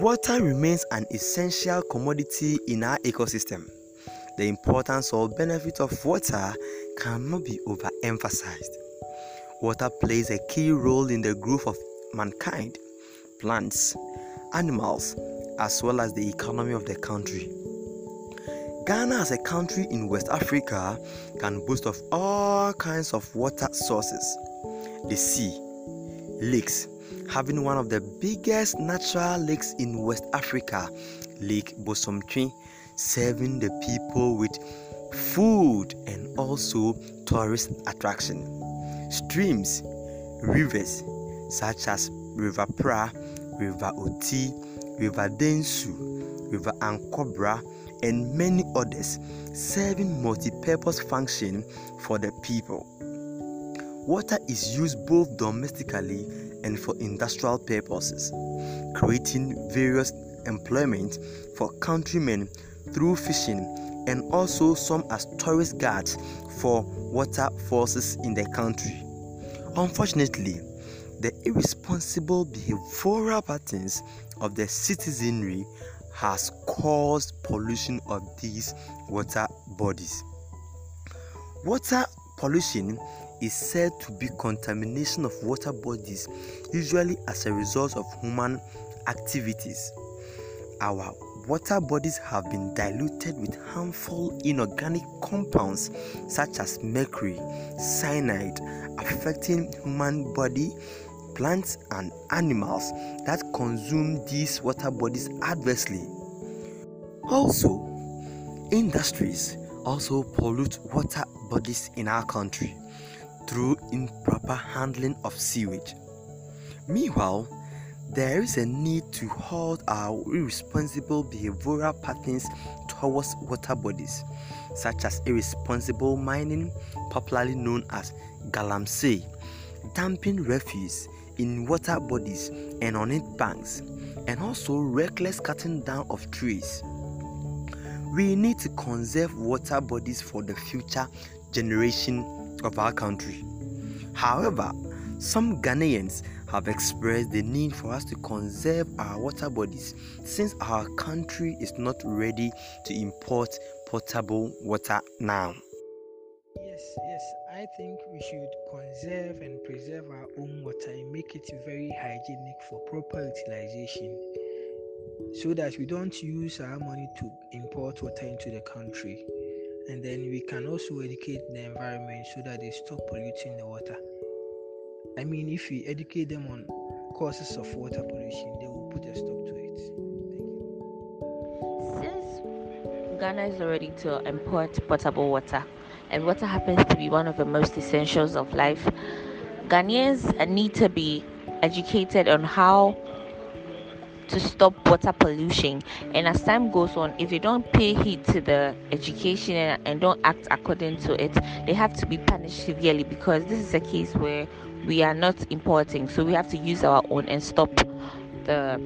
Water remains an essential commodity in our ecosystem. The importance or benefit of water cannot be overemphasized. Water plays a key role in the growth of mankind, plants, animals, as well as the economy of the country. Ghana as a country in West Africa can boast of all kinds of water sources. The sea, lakes, having one of the biggest natural lakes in West Africa, Lake Bosomtwi, serving the people with food and also tourist attraction. Streams, rivers such as River Pra, River Oti, River Densu, River Ankobra, and many others serving multi-purpose function for the people. Water is used both domestically and for industrial purposes, creating various employment for countrymen through fishing and also some as tourist guards for water forces in the country. Unfortunately, the irresponsible behavioral patterns of the citizenry has caused pollution of these water bodies. Water pollution is said to be contamination of water bodies usually as a result of human activities. Our water bodies have been diluted with harmful inorganic compounds such as mercury, cyanide, affecting human body, plants and animals that consume these water bodies adversely. Also, industries also pollute water bodies in our country through improper handling of sewage. Meanwhile, there is a need to halt our irresponsible behavioral patterns towards water bodies, such as irresponsible mining, popularly known as galamsey, dumping refuse in water bodies and on its banks, and also reckless cutting down of trees. We need to conserve water bodies for the future generation of our country. However, some Ghanaians have expressed the need for us to conserve our water bodies since our country is not ready to import potable water now. Yes, yes, I think we should conserve and preserve our own water and make it very hygienic for proper utilization so that we don't use our money to import water into the country. And then we can also educate the environment so that they stop polluting the water. I mean, if we educate them on causes of water pollution, they will put a stop to it. Since Ghana is already to import potable water, and water happens to be one of the most essentials of life, Ghanaians need to be educated on how to stop water pollution. And as time goes on, if they don't pay heed to the education and, and don't act according to it, they have to be punished severely because this is a case where we are not importing, so we have to use our own and stop the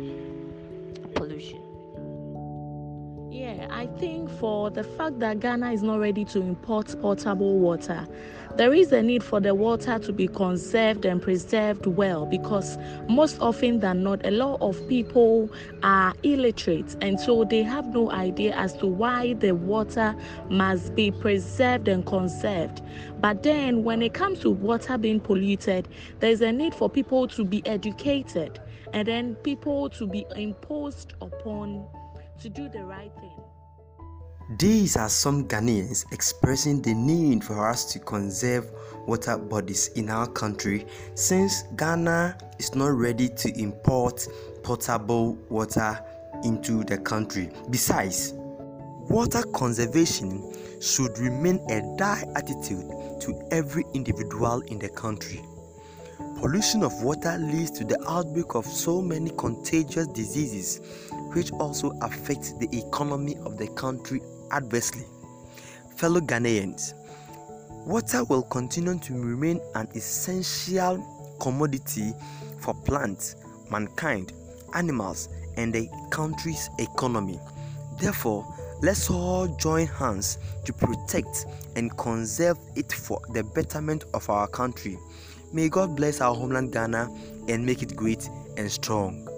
Yeah, I think for the fact that Ghana is not ready to import potable water, there is a need for the water to be conserved and preserved well because most often than not, a lot of people are illiterate and so they have no idea as to why the water must be preserved and conserved. But then, when it comes to water being polluted, there's a need for people to be educated and then people to be imposed upon to do the right thing. These are some Ghanaians expressing the need for us to conserve water bodies in our country since Ghana is not ready to import potable water into the country. Besides, water conservation should remain a dire attitude to every individual in the country. Pollution of water leads to the outbreak of so many contagious diseases, which also affect the economy of the country adversely. Fellow Ghanaians, water will continue to remain an essential commodity for plants, mankind, animals, and the country's economy. Therefore, let's all join hands to protect and conserve it for the betterment of our country. May God bless our homeland Ghana and make it great and strong.